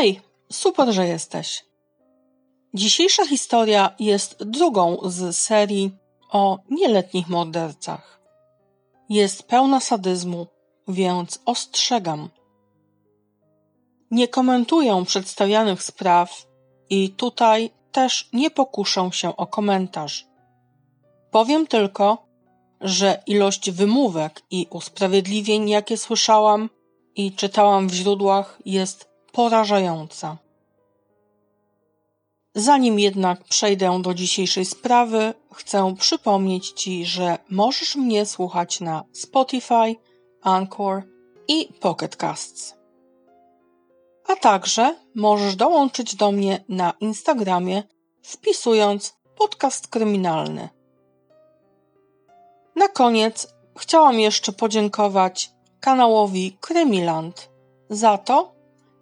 Hej, super, że jesteś. Dzisiejsza historia jest drugą z serii o nieletnich mordercach. Jest pełna sadyzmu, więc ostrzegam. Nie komentuję przedstawianych spraw i tutaj też nie pokuszę się o komentarz. Powiem tylko, że ilość wymówek i usprawiedliwień, jakie słyszałam i czytałam w źródłach, jest porażająca. Zanim jednak przejdę do dzisiejszej sprawy, chcę przypomnieć Ci, że możesz mnie słuchać na Spotify, Anchor i Pocket Casts. A także możesz dołączyć do mnie na Instagramie wpisując podcast kryminalny. Na koniec chciałam jeszcze podziękować kanałowi Krymiland za to,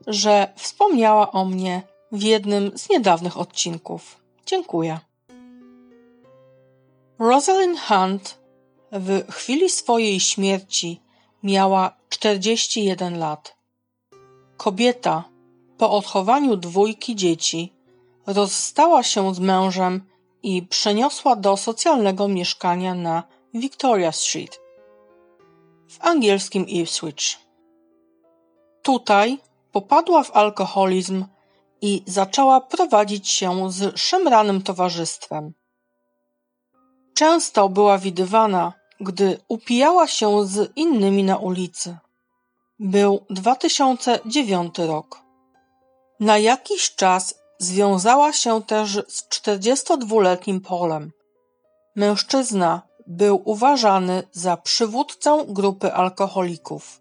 że wspomniała o mnie w jednym z niedawnych odcinków. Dziękuję. Rosalind Hunt w chwili swojej śmierci miała 41 lat. Kobieta po odchowaniu dwójki dzieci rozstała się z mężem i przeniosła do socjalnego mieszkania na Victoria Street w angielskim Ipswich. Tutaj popadła w alkoholizm i zaczęła prowadzić się z szemranym towarzystwem. Często była widywana, gdy upijała się z innymi na ulicy. Był 2009 rok. Na jakiś czas związała się też z 42-letnim Polem. Mężczyzna był uważany za przywódcę grupy alkoholików.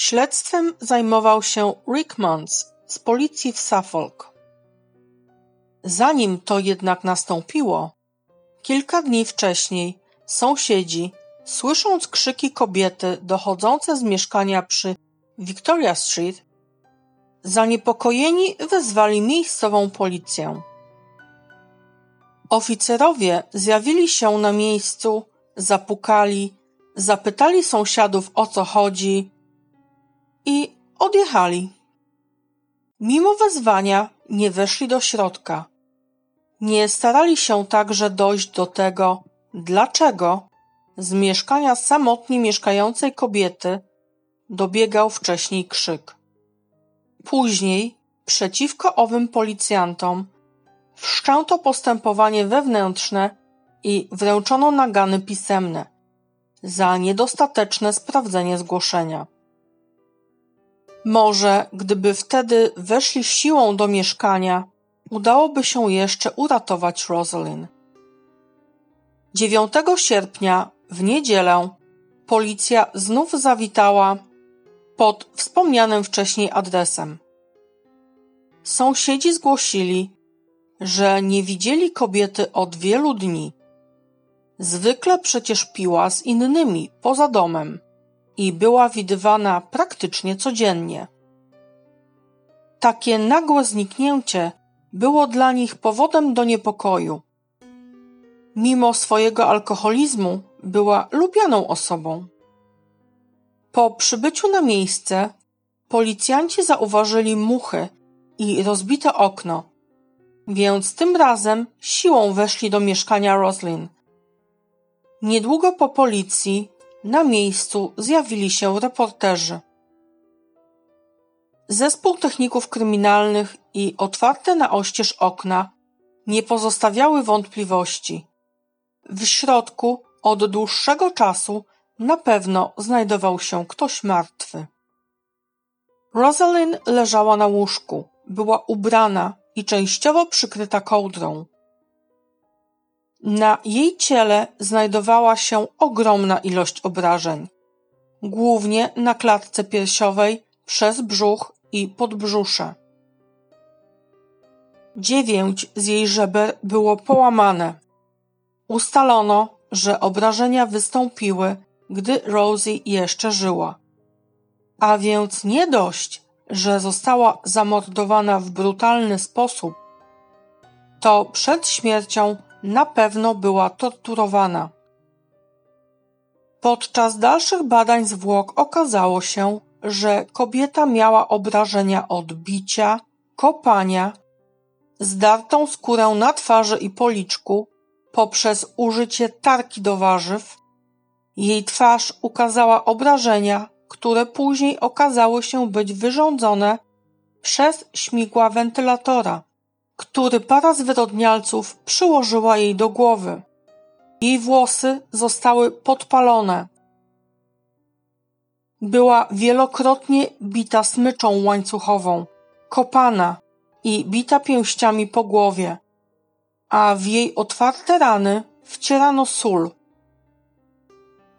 Śledztwem zajmował się Rick Muntz z policji w Suffolk. Zanim to jednak nastąpiło, kilka dni wcześniej sąsiedzi, słysząc krzyki kobiety dochodzące z mieszkania przy Victoria Street, zaniepokojeni wezwali miejscową policję. Oficerowie zjawili się na miejscu, zapukali, zapytali sąsiadów o co chodzi i odjechali. Mimo wezwania nie weszli do środka. Nie starali się także dojść do tego, dlaczego z mieszkania samotnie mieszkającej kobiety dobiegał wcześniej krzyk. Później przeciwko owym policjantom wszczęto postępowanie wewnętrzne i wręczono nagany pisemne za niedostateczne sprawdzenie zgłoszenia. Może gdyby wtedy weszli siłą do mieszkania, udałoby się jeszcze uratować Rosalind. 9 sierpnia w niedzielę policja znów zawitała pod wspomnianym wcześniej adresem. Sąsiedzi zgłosili, że nie widzieli kobiety od wielu dni. Zwykle przecież piła z innymi poza domem i była widywana praktycznie codziennie. Takie nagłe zniknięcie było dla nich powodem do niepokoju. Mimo swojego alkoholizmu była lubianą osobą. Po przybyciu na miejsce policjanci zauważyli muchy i rozbite okno, więc tym razem siłą weszli do mieszkania Roslin. Niedługo po policji na miejscu zjawili się reporterzy. Zespół techników kryminalnych i otwarte na oścież okna nie pozostawiały wątpliwości. W środku od dłuższego czasu na pewno znajdował się ktoś martwy. Rosalind leżała na łóżku, była ubrana i częściowo przykryta kołdrą. Na jej ciele znajdowała się ogromna ilość obrażeń, głównie na klatce piersiowej, przez brzuch i podbrzusze. Dziewięć z jej żeber było połamane. Ustalono, że obrażenia wystąpiły, gdy Rosie jeszcze żyła. A więc nie dość, że została zamordowana w brutalny sposób, to przed śmiercią na pewno była torturowana. Podczas dalszych badań zwłok okazało się, że kobieta miała obrażenia od bicia, kopania, zdartą skórę na twarzy i policzku poprzez użycie tarki do warzyw. Jej twarz ukazała obrażenia, które później okazały się być wyrządzone przez śmigła wentylatora, który para zwyrodnialców przyłożyła jej do głowy. Jej włosy zostały podpalone. Była wielokrotnie bita smyczą łańcuchową, kopana i bita pięściami po głowie, a w jej otwarte rany wcierano sól.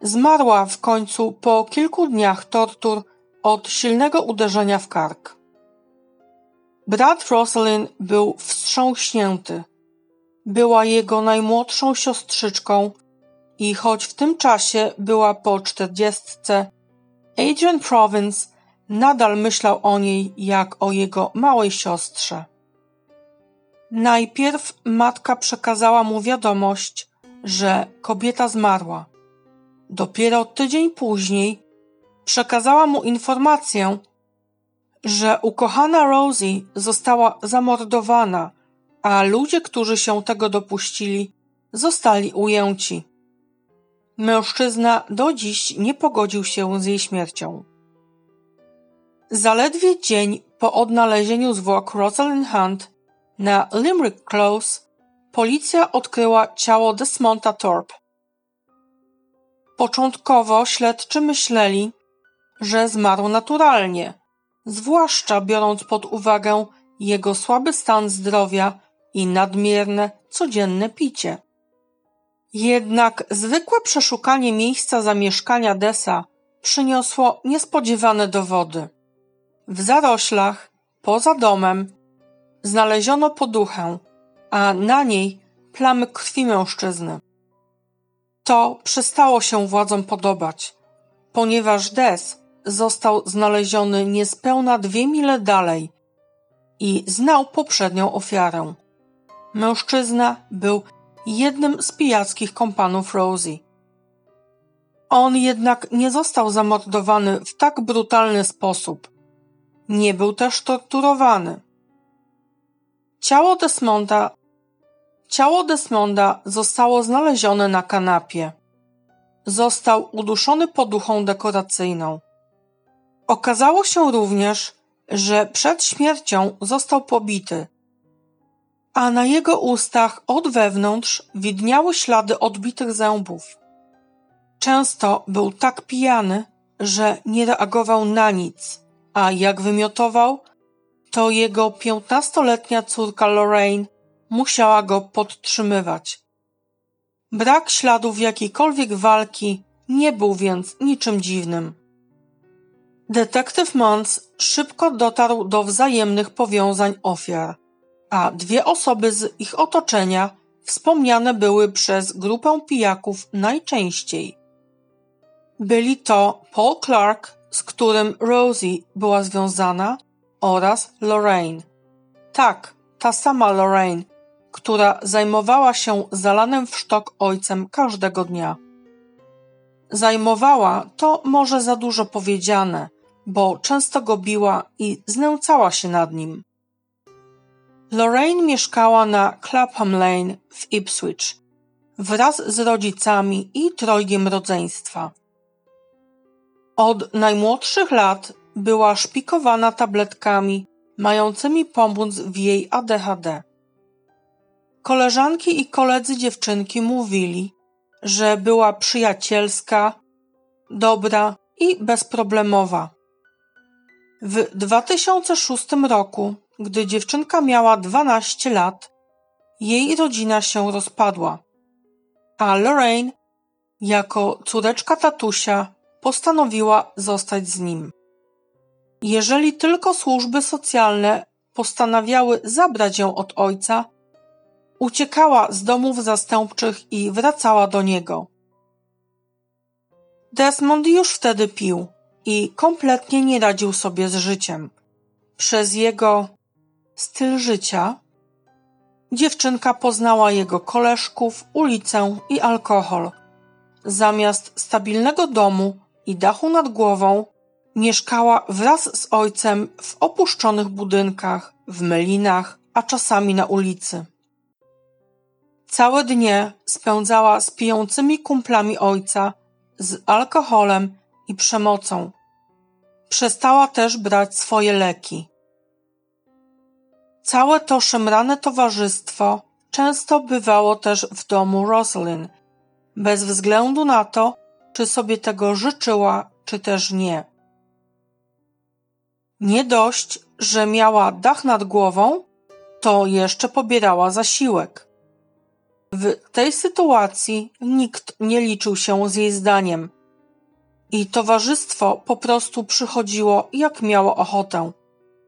Zmarła w końcu po kilku dniach tortur od silnego uderzenia w kark. Brat Rosalind był wstrząśnięty. Była jego najmłodszą siostrzyczką i choć w tym czasie była po czterdziestce, Adrian Province nadal myślał o niej jak o jego małej siostrze. Najpierw matka przekazała mu wiadomość, że kobieta zmarła. Dopiero tydzień później przekazała mu informację, że ukochana Rosie została zamordowana, a ludzie, którzy się tego dopuścili, zostali ujęci. Mężczyzna do dziś nie pogodził się z jej śmiercią. Zaledwie dzień po odnalezieniu zwłok Rosalind Hunt na Limerick Close policja odkryła ciało Desmonta Thorpe. Początkowo śledczy myśleli, że zmarł naturalnie, zwłaszcza biorąc pod uwagę jego słaby stan zdrowia i nadmierne codzienne picie. Jednak zwykłe przeszukanie miejsca zamieszkania Desa przyniosło niespodziewane dowody. W zaroślach, poza domem, znaleziono poduchę, a na niej plamy krwi mężczyzny. To przestało się władzom podobać, ponieważ Des został znaleziony niespełna dwie mile dalej i znał poprzednią ofiarę. Mężczyzna był jednym z pijackich kompanów Rosie. On jednak nie został zamordowany w tak brutalny sposób. Nie był też torturowany. Ciało Desmonda Ciało Desmonda zostało znalezione na kanapie. Został uduszony poduchą dekoracyjną. Okazało się również, że przed śmiercią został pobity, a na jego ustach od wewnątrz widniały ślady odbitych zębów. Często był tak pijany, że nie reagował na nic, a jak wymiotował, to jego piętnastoletnia córka Lorraine musiała go podtrzymywać. Brak śladów jakiejkolwiek walki nie był więc niczym dziwnym. Detektyw Mons szybko dotarł do wzajemnych powiązań ofiar, a dwie osoby z ich otoczenia wspomniane były przez grupę pijaków najczęściej. Byli to Paul Clark, z którym Rosie była związana, oraz Lorraine. Tak, ta sama Lorraine, która zajmowała się zalanym w sztok ojcem każdego dnia. Zajmowała to może za dużo powiedziane, bo często go biła i znęcała się nad nim. Lorraine mieszkała na Clapham Lane w Ipswich wraz z rodzicami i trojgiem rodzeństwa. Od najmłodszych lat była szpikowana tabletkami mającymi pomóc w jej ADHD. Koleżanki i koledzy dziewczynki mówili, że była przyjacielska, dobra i bezproblemowa. W 2006 roku, gdy dziewczynka miała 12 lat, jej rodzina się rozpadła, a Lorraine, jako córeczka tatusia, postanowiła zostać z nim. Jeżeli tylko służby socjalne postanawiały zabrać ją od ojca, uciekała z domów zastępczych i wracała do niego. Desmond już wtedy pił i kompletnie nie radził sobie z życiem. Przez jego styl życia dziewczynka poznała jego koleżków, ulicę i alkohol. Zamiast stabilnego domu i dachu nad głową mieszkała wraz z ojcem w opuszczonych budynkach, w melinach, a czasami na ulicy. Całe dnie spędzała z pijącymi kumplami ojca, z alkoholem i przemocą. Przestała też brać swoje leki. Całe to szemrane towarzystwo często bywało też w domu Roslyn, bez względu na to, czy sobie tego życzyła, czy też nie. Nie dość, że miała dach nad głową, to jeszcze pobierała zasiłek. W tej sytuacji nikt nie liczył się z jej zdaniem i towarzystwo po prostu przychodziło jak miało ochotę.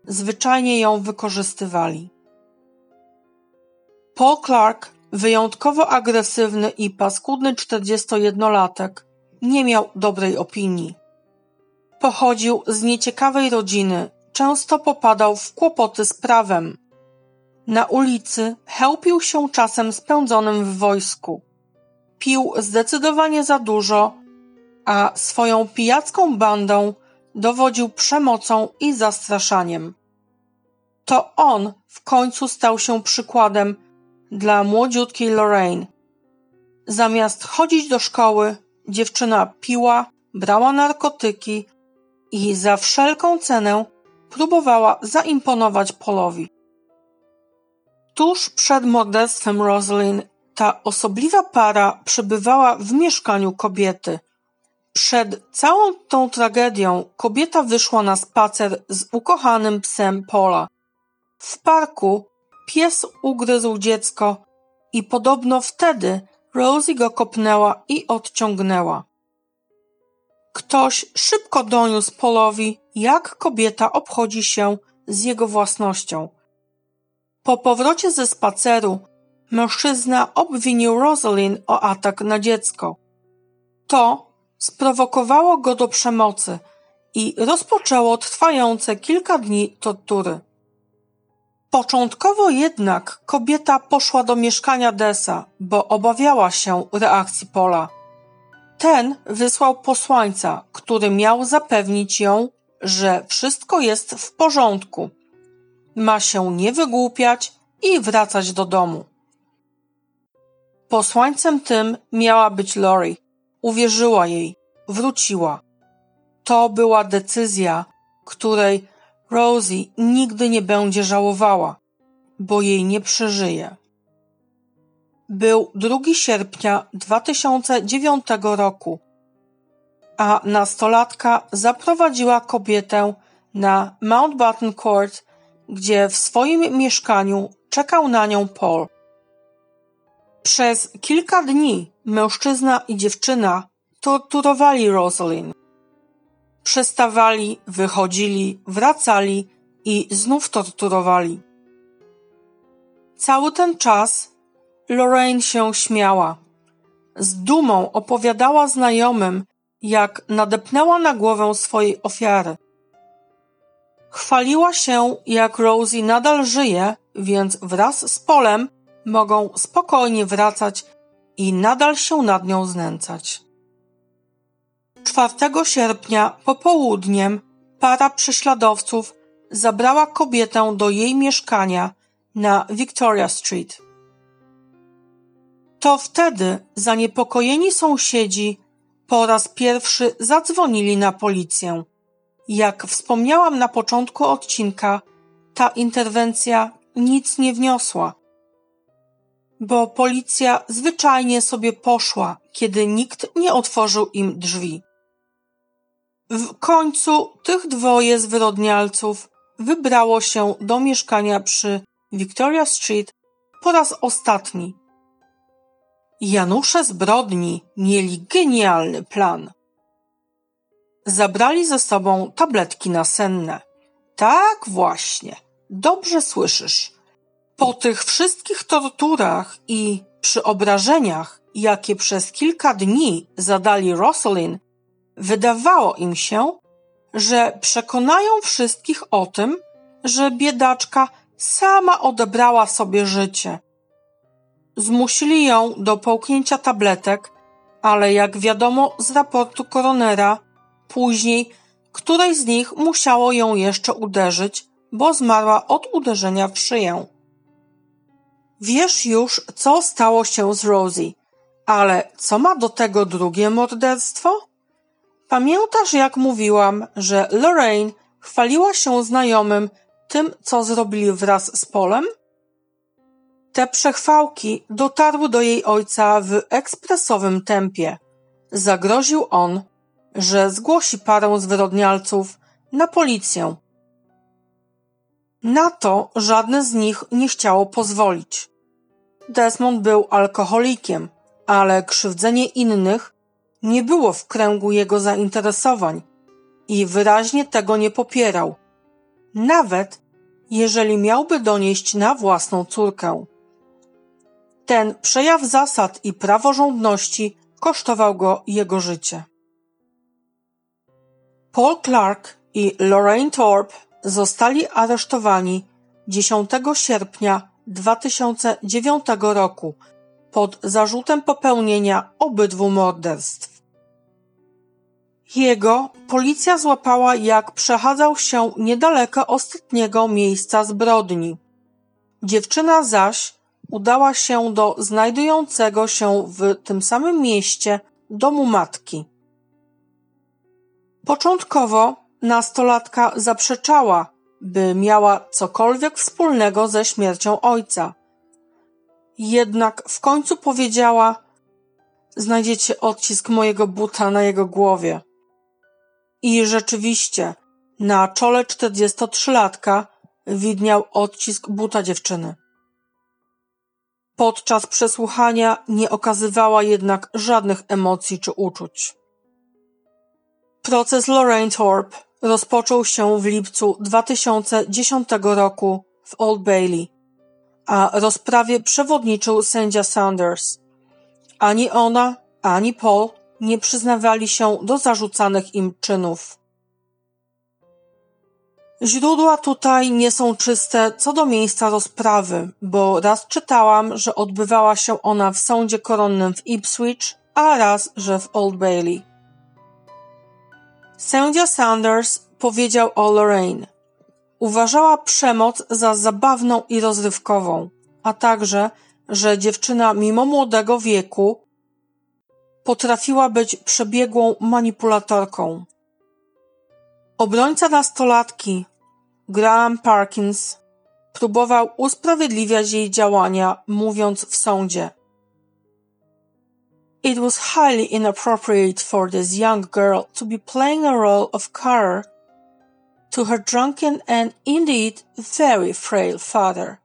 Zwyczajnie ją wykorzystywali. Paul Clark, wyjątkowo agresywny i paskudny 41-latek, nie miał dobrej opinii. Pochodził z nieciekawej rodziny, często popadał w kłopoty z prawem. Na ulicy chełpił się czasem spędzonym w wojsku. Pił zdecydowanie za dużo, a swoją pijacką bandą dowodził przemocą i zastraszaniem. To on w końcu stał się przykładem dla młodziutkiej Lorraine. Zamiast chodzić do szkoły, dziewczyna piła, brała narkotyki i za wszelką cenę próbowała zaimponować Polowi. Tuż przed morderstwem Rosalind ta osobliwa para przebywała w mieszkaniu kobiety. Przed całą tą tragedią kobieta wyszła na spacer z ukochanym psem Pola. W parku pies ugryzł dziecko i podobno wtedy Rosie go kopnęła i odciągnęła. Ktoś szybko doniósł Polowi, jak kobieta obchodzi się z jego własnością. Po powrocie ze spaceru mężczyzna obwinił Rosalind o atak na dziecko. To sprowokowało go do przemocy i rozpoczęło trwające kilka dni tortury. Początkowo jednak kobieta poszła do mieszkania Desa, bo obawiała się reakcji Pola. Ten wysłał posłańca, który miał zapewnić ją, że wszystko jest w porządku. Ma się nie wygłupiać i wracać do domu. Posłańcem tym miała być Lori. Uwierzyła jej, wróciła. To była decyzja, której Rosie nigdy nie będzie żałowała, bo jej nie przeżyje. Był 2 sierpnia 2009 roku, a nastolatka zaprowadziła kobietę na Mountbatten Court, gdzie w swoim mieszkaniu czekał na nią Paul. Przez kilka dni mężczyzna i dziewczyna torturowali Rosalind. Przestawali, wychodzili, wracali i znów torturowali. Cały ten czas Lorraine się śmiała. Z dumą opowiadała znajomym, jak nadepnęła na głowę swojej ofiary. Chwaliła się, jak Rosie nadal żyje, więc wraz z Polem mogą spokojnie wracać i nadal się nad nią znęcać. 4 sierpnia popołudniem para prześladowców zabrała kobietę do jej mieszkania na Victoria Street. To wtedy zaniepokojeni sąsiedzi po raz pierwszy zadzwonili na policję. Jak wspomniałam na początku odcinka, ta interwencja nic nie wniosła, bo policja zwyczajnie sobie poszła, kiedy nikt nie otworzył im drzwi. W końcu tych dwoje zwyrodnialców wybrało się do mieszkania przy Victoria Street po raz ostatni. Janusze zbrodni mieli genialny plan. Zabrali ze sobą tabletki nasenne. Tak właśnie, dobrze słyszysz. Po tych wszystkich torturach i przy obrażeniach, jakie przez kilka dni zadali Rosalind, wydawało im się, że przekonają wszystkich o tym, że biedaczka sama odebrała sobie życie. Zmusili ją do połknięcia tabletek, ale jak wiadomo z raportu koronera, później której z nich musiało ją jeszcze uderzyć, bo zmarła od uderzenia w szyję. Wiesz już, co stało się z Rosie, ale co ma do tego drugie morderstwo? Pamiętasz, jak mówiłam, że Lorraine chwaliła się znajomym tym, co zrobili wraz z Polem? Te przechwałki dotarły do jej ojca w ekspresowym tempie. Zagroził on, że zgłosi parę zwyrodnialców na policję. Na to żadne z nich nie chciało pozwolić. Desmond był alkoholikiem, ale krzywdzenie innych nie było w kręgu jego zainteresowań i wyraźnie tego nie popierał, nawet jeżeli miałby donieść na własną córkę. Ten przejaw zasad i praworządności kosztował go jego życie. Paul Clark i Lorraine Thorpe zostali aresztowani 10 sierpnia 2009 roku pod zarzutem popełnienia obydwu morderstw. Jego policja złapała, jak przechadzał się niedaleko ostatniego miejsca zbrodni. Dziewczyna zaś udała się do znajdującego się w tym samym mieście domu matki. Początkowo nastolatka zaprzeczała, by miała cokolwiek wspólnego ze śmiercią ojca. Jednak w końcu powiedziała: Znajdziecie odcisk mojego buta na jego głowie. I rzeczywiście, na czole 43-latka widniał odcisk buta dziewczyny. Podczas przesłuchania nie okazywała jednak żadnych emocji czy uczuć. Proces Lorraine Thorpe rozpoczął się w lipcu 2010 roku w Old Bailey, a rozprawie przewodniczył sędzia Sanders. Ani ona, ani Paul nie przyznawali się do zarzucanych im czynów. Źródła tutaj nie są czyste co do miejsca rozprawy, bo raz czytałam, że odbywała się ona w sądzie koronnym w Ipswich, a raz, że w Old Bailey. Sędzia Sanders powiedział o Lorraine. Uważała przemoc za zabawną i rozrywkową, a także, że dziewczyna mimo młodego wieku potrafiła być przebiegłą manipulatorką. Obrońca nastolatki, Graham Parkins, próbował usprawiedliwiać jej działania, mówiąc w sądzie – It was highly inappropriate for this young girl to be playing a role of to her drunken and indeed very frail father.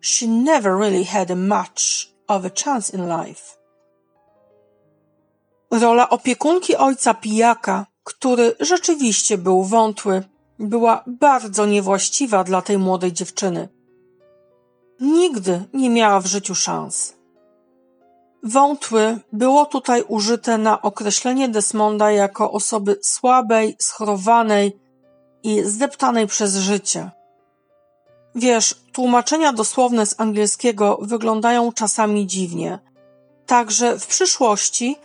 She never really had much of a chance in life. Rola opiekunki ojca pijaka, który rzeczywiście był wątły, była bardzo niewłaściwa dla tej młodej dziewczyny. Nigdy nie miała w życiu szans. Wątły było tutaj użyte na określenie Desmonda jako osoby słabej, schorowanej i zdeptanej przez życie. Wiesz, tłumaczenia dosłowne z angielskiego wyglądają czasami dziwnie. Także w przyszłości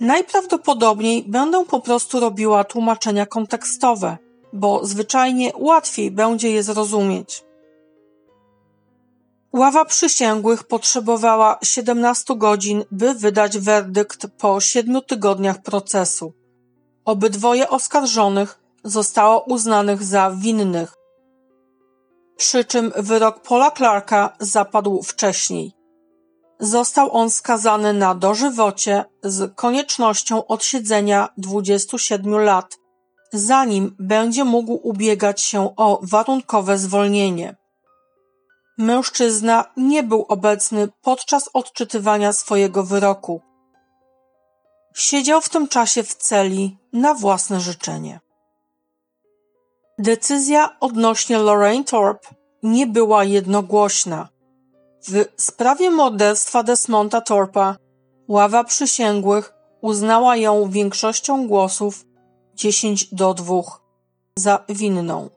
najprawdopodobniej będę po prostu robiła tłumaczenia kontekstowe, bo zwyczajnie łatwiej będzie je zrozumieć. Ława przysięgłych potrzebowała 17 godzin, by wydać werdykt po siedmiu tygodniach procesu. Obydwoje oskarżonych zostało uznanych za winnych, przy czym wyrok Paula Clarka zapadł wcześniej. Został on skazany na dożywocie z koniecznością odsiedzenia 27 lat, zanim będzie mógł ubiegać się o warunkowe zwolnienie. Mężczyzna nie był obecny podczas odczytywania swojego wyroku. Siedział w tym czasie w celi na własne życzenie. Decyzja odnośnie Lorraine Thorpe nie była jednogłośna. W sprawie morderstwa Desmonta Thorpa ława przysięgłych uznała ją większością głosów 10 do 2 za winną.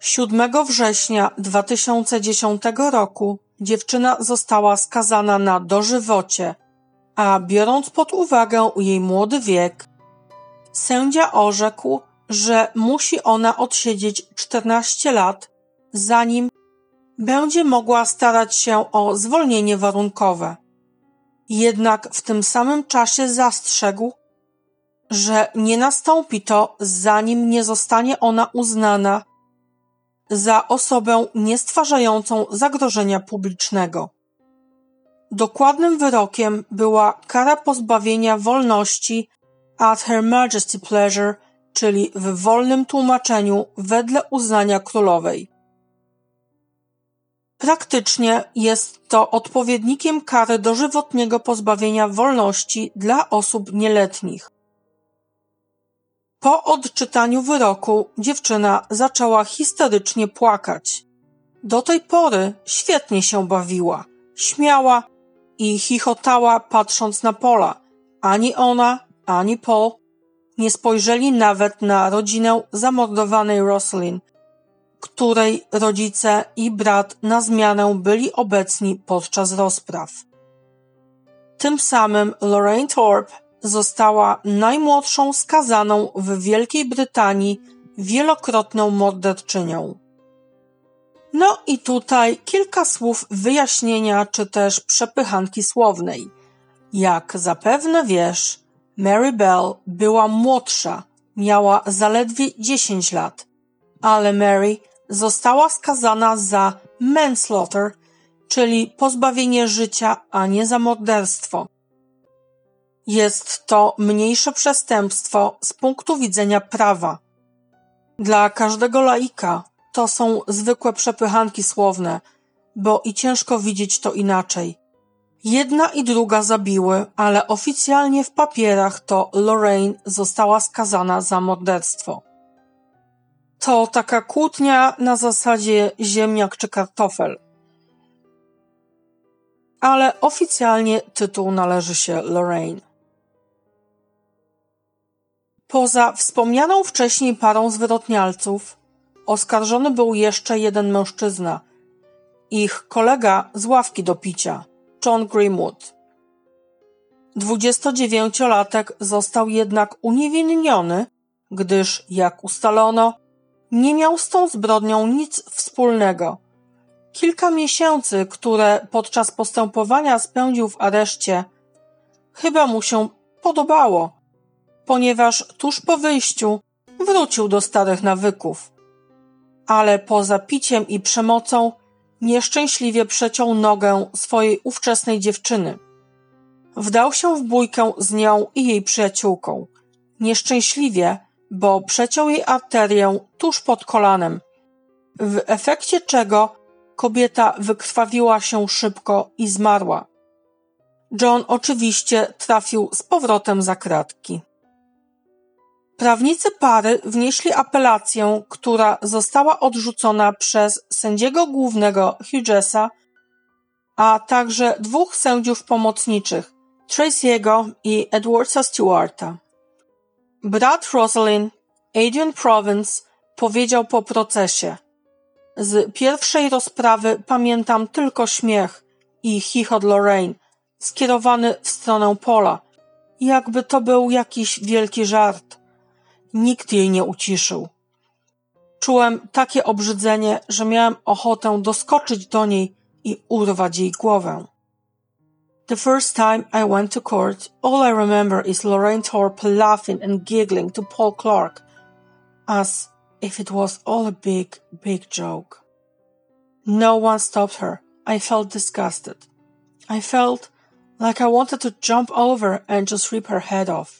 7 września 2010 roku dziewczyna została skazana na dożywocie, a biorąc pod uwagę jej młody wiek sędzia orzekł, że musi ona odsiedzieć 14 lat, zanim będzie mogła starać się o zwolnienie warunkowe. Jednak w tym samym czasie zastrzegł, że nie nastąpi to, zanim nie zostanie ona uznana za osobę niestwarzającą zagrożenia publicznego. Dokładnym wyrokiem była kara pozbawienia wolności at Her Majesty Pleasure, czyli w wolnym tłumaczeniu wedle uznania królowej. Praktycznie jest to odpowiednikiem kary dożywotniego pozbawienia wolności dla osób nieletnich. Po odczytaniu wyroku dziewczyna zaczęła histerycznie płakać. Do tej pory świetnie się bawiła, śmiała i chichotała patrząc na Pola. Ani ona, ani Paul nie spojrzeli nawet na rodzinę zamordowanej Roslyn, której rodzice i brat na zmianę byli obecni podczas rozpraw. Tym samym Lorraine Thorpe została najmłodszą skazaną w Wielkiej Brytanii wielokrotną morderczynią. No i tutaj kilka słów wyjaśnienia czy też przepychanki słownej. Jak zapewne wiesz, Mary Bell była młodsza, miała zaledwie 10 lat, ale Mary została skazana za manslaughter, czyli pozbawienie życia, a nie za morderstwo. Jest to mniejsze przestępstwo z punktu widzenia prawa. Dla każdego laika to są zwykłe przepychanki słowne, bo i ciężko widzieć to inaczej. Jedna i druga zabiły, ale oficjalnie w papierach to Lorraine została skazana za morderstwo. To taka kłótnia na zasadzie ziemniak czy kartofel. Ale oficjalnie tytuł należy się Lorraine. Poza wspomnianą wcześniej parą zwyrodnialców, oskarżony był jeszcze jeden mężczyzna, ich kolega z ławki do picia, John Greenwood. 29-latek został jednak uniewinniony, gdyż, jak ustalono, nie miał z tą zbrodnią nic wspólnego. Kilka miesięcy, które podczas postępowania spędził w areszcie, chyba mu się podobało, ponieważ tuż po wyjściu wrócił do starych nawyków. Ale poza piciem i przemocą nieszczęśliwie przeciął nogę swojej ówczesnej dziewczyny. Wdał się w bójkę z nią i jej przyjaciółką. Nieszczęśliwie, bo przeciął jej arterię tuż pod kolanem, w efekcie czego kobieta wykrwawiła się szybko i zmarła. John oczywiście trafił z powrotem za kratki. Prawnicy pary wnieśli apelację, która została odrzucona przez sędziego głównego Hughesa, a także dwóch sędziów pomocniczych, Tracy'ego i Edwardsa Stewarta. Brat Rosalind, Adrian Provence, powiedział po procesie. Z pierwszej rozprawy pamiętam tylko śmiech i chichot Lorraine, skierowany w stronę Pola, jakby to był jakiś wielki żart. Nikt jej nie uciszył. Czułem takie obrzydzenie, że miałem ochotę doskoczyć do niej i urwać jej głowę. The first time I went to court, all I remember is Lorraine Thorpe laughing and giggling to Paul Clark, as if it was all a big, big joke. No one stopped her. I felt disgusted. I felt like I wanted to jump over and just rip her head off.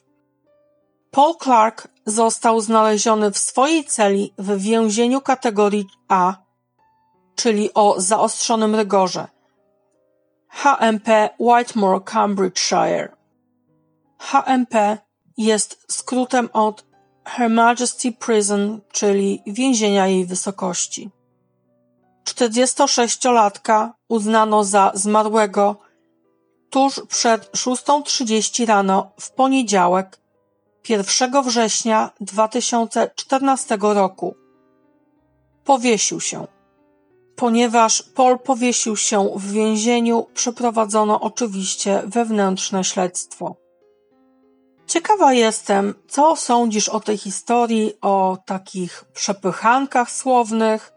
Paul Clark został znaleziony w swojej celi w więzieniu kategorii A, czyli o zaostrzonym rygorze. HMP Whitemore, Cambridgeshire. HMP jest skrótem od Her Majesty Prison, czyli więzienia jej wysokości. 46-latka uznano za zmarłego tuż przed 6.30 rano w poniedziałek 1 września 2014 roku. Powiesił się. Ponieważ Paul powiesił się w więzieniu, przeprowadzono oczywiście wewnętrzne śledztwo. Ciekawa jestem, co sądzisz o tej historii, o takich przepychankach słownych,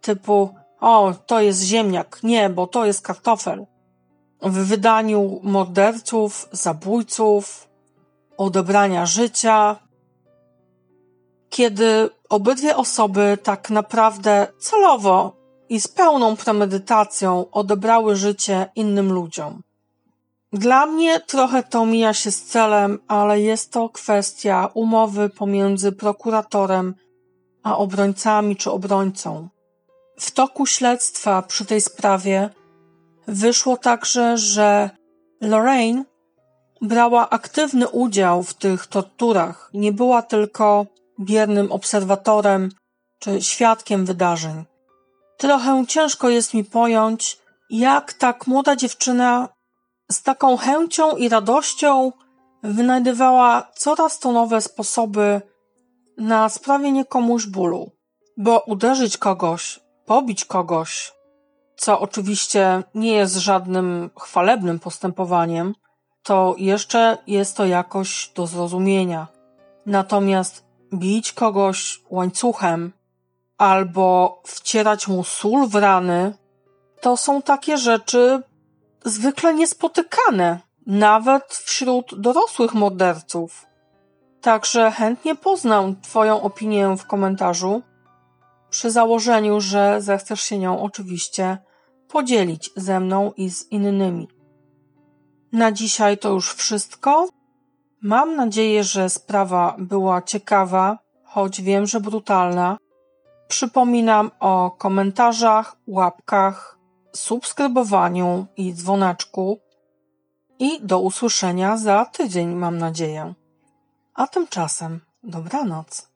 typu o, to jest ziemniak, nie, bo to jest kartofel. W wydaniu morderców, zabójców, odebrania życia, kiedy obydwie osoby tak naprawdę celowo i z pełną premedytacją odebrały życie innym ludziom. Dla mnie trochę to mija się z celem, ale jest to kwestia umowy pomiędzy prokuratorem a obrońcami czy obrońcą. W toku śledztwa przy tej sprawie wyszło także, że Lorraine brała aktywny udział w tych torturach. Nie była tylko biernym obserwatorem czy świadkiem wydarzeń. Trochę ciężko jest mi pojąć, jak tak młoda dziewczyna z taką chęcią i radością wynajdywała coraz to nowe sposoby na sprawienie komuś bólu. Bo uderzyć kogoś, pobić kogoś, co oczywiście nie jest żadnym chwalebnym postępowaniem, to jeszcze jest to jakoś do zrozumienia. Natomiast bić kogoś łańcuchem albo wcierać mu sól w rany, to są takie rzeczy zwykle niespotykane, nawet wśród dorosłych morderców. Także chętnie poznam Twoją opinię w komentarzu, przy założeniu, że zechcesz się nią oczywiście podzielić ze mną i z innymi. Na dzisiaj to już wszystko. Mam nadzieję, że sprawa była ciekawa, choć wiem, że brutalna. Przypominam o komentarzach, łapkach, subskrybowaniu i dzwoneczku. I do usłyszenia za tydzień, mam nadzieję. A tymczasem dobranoc.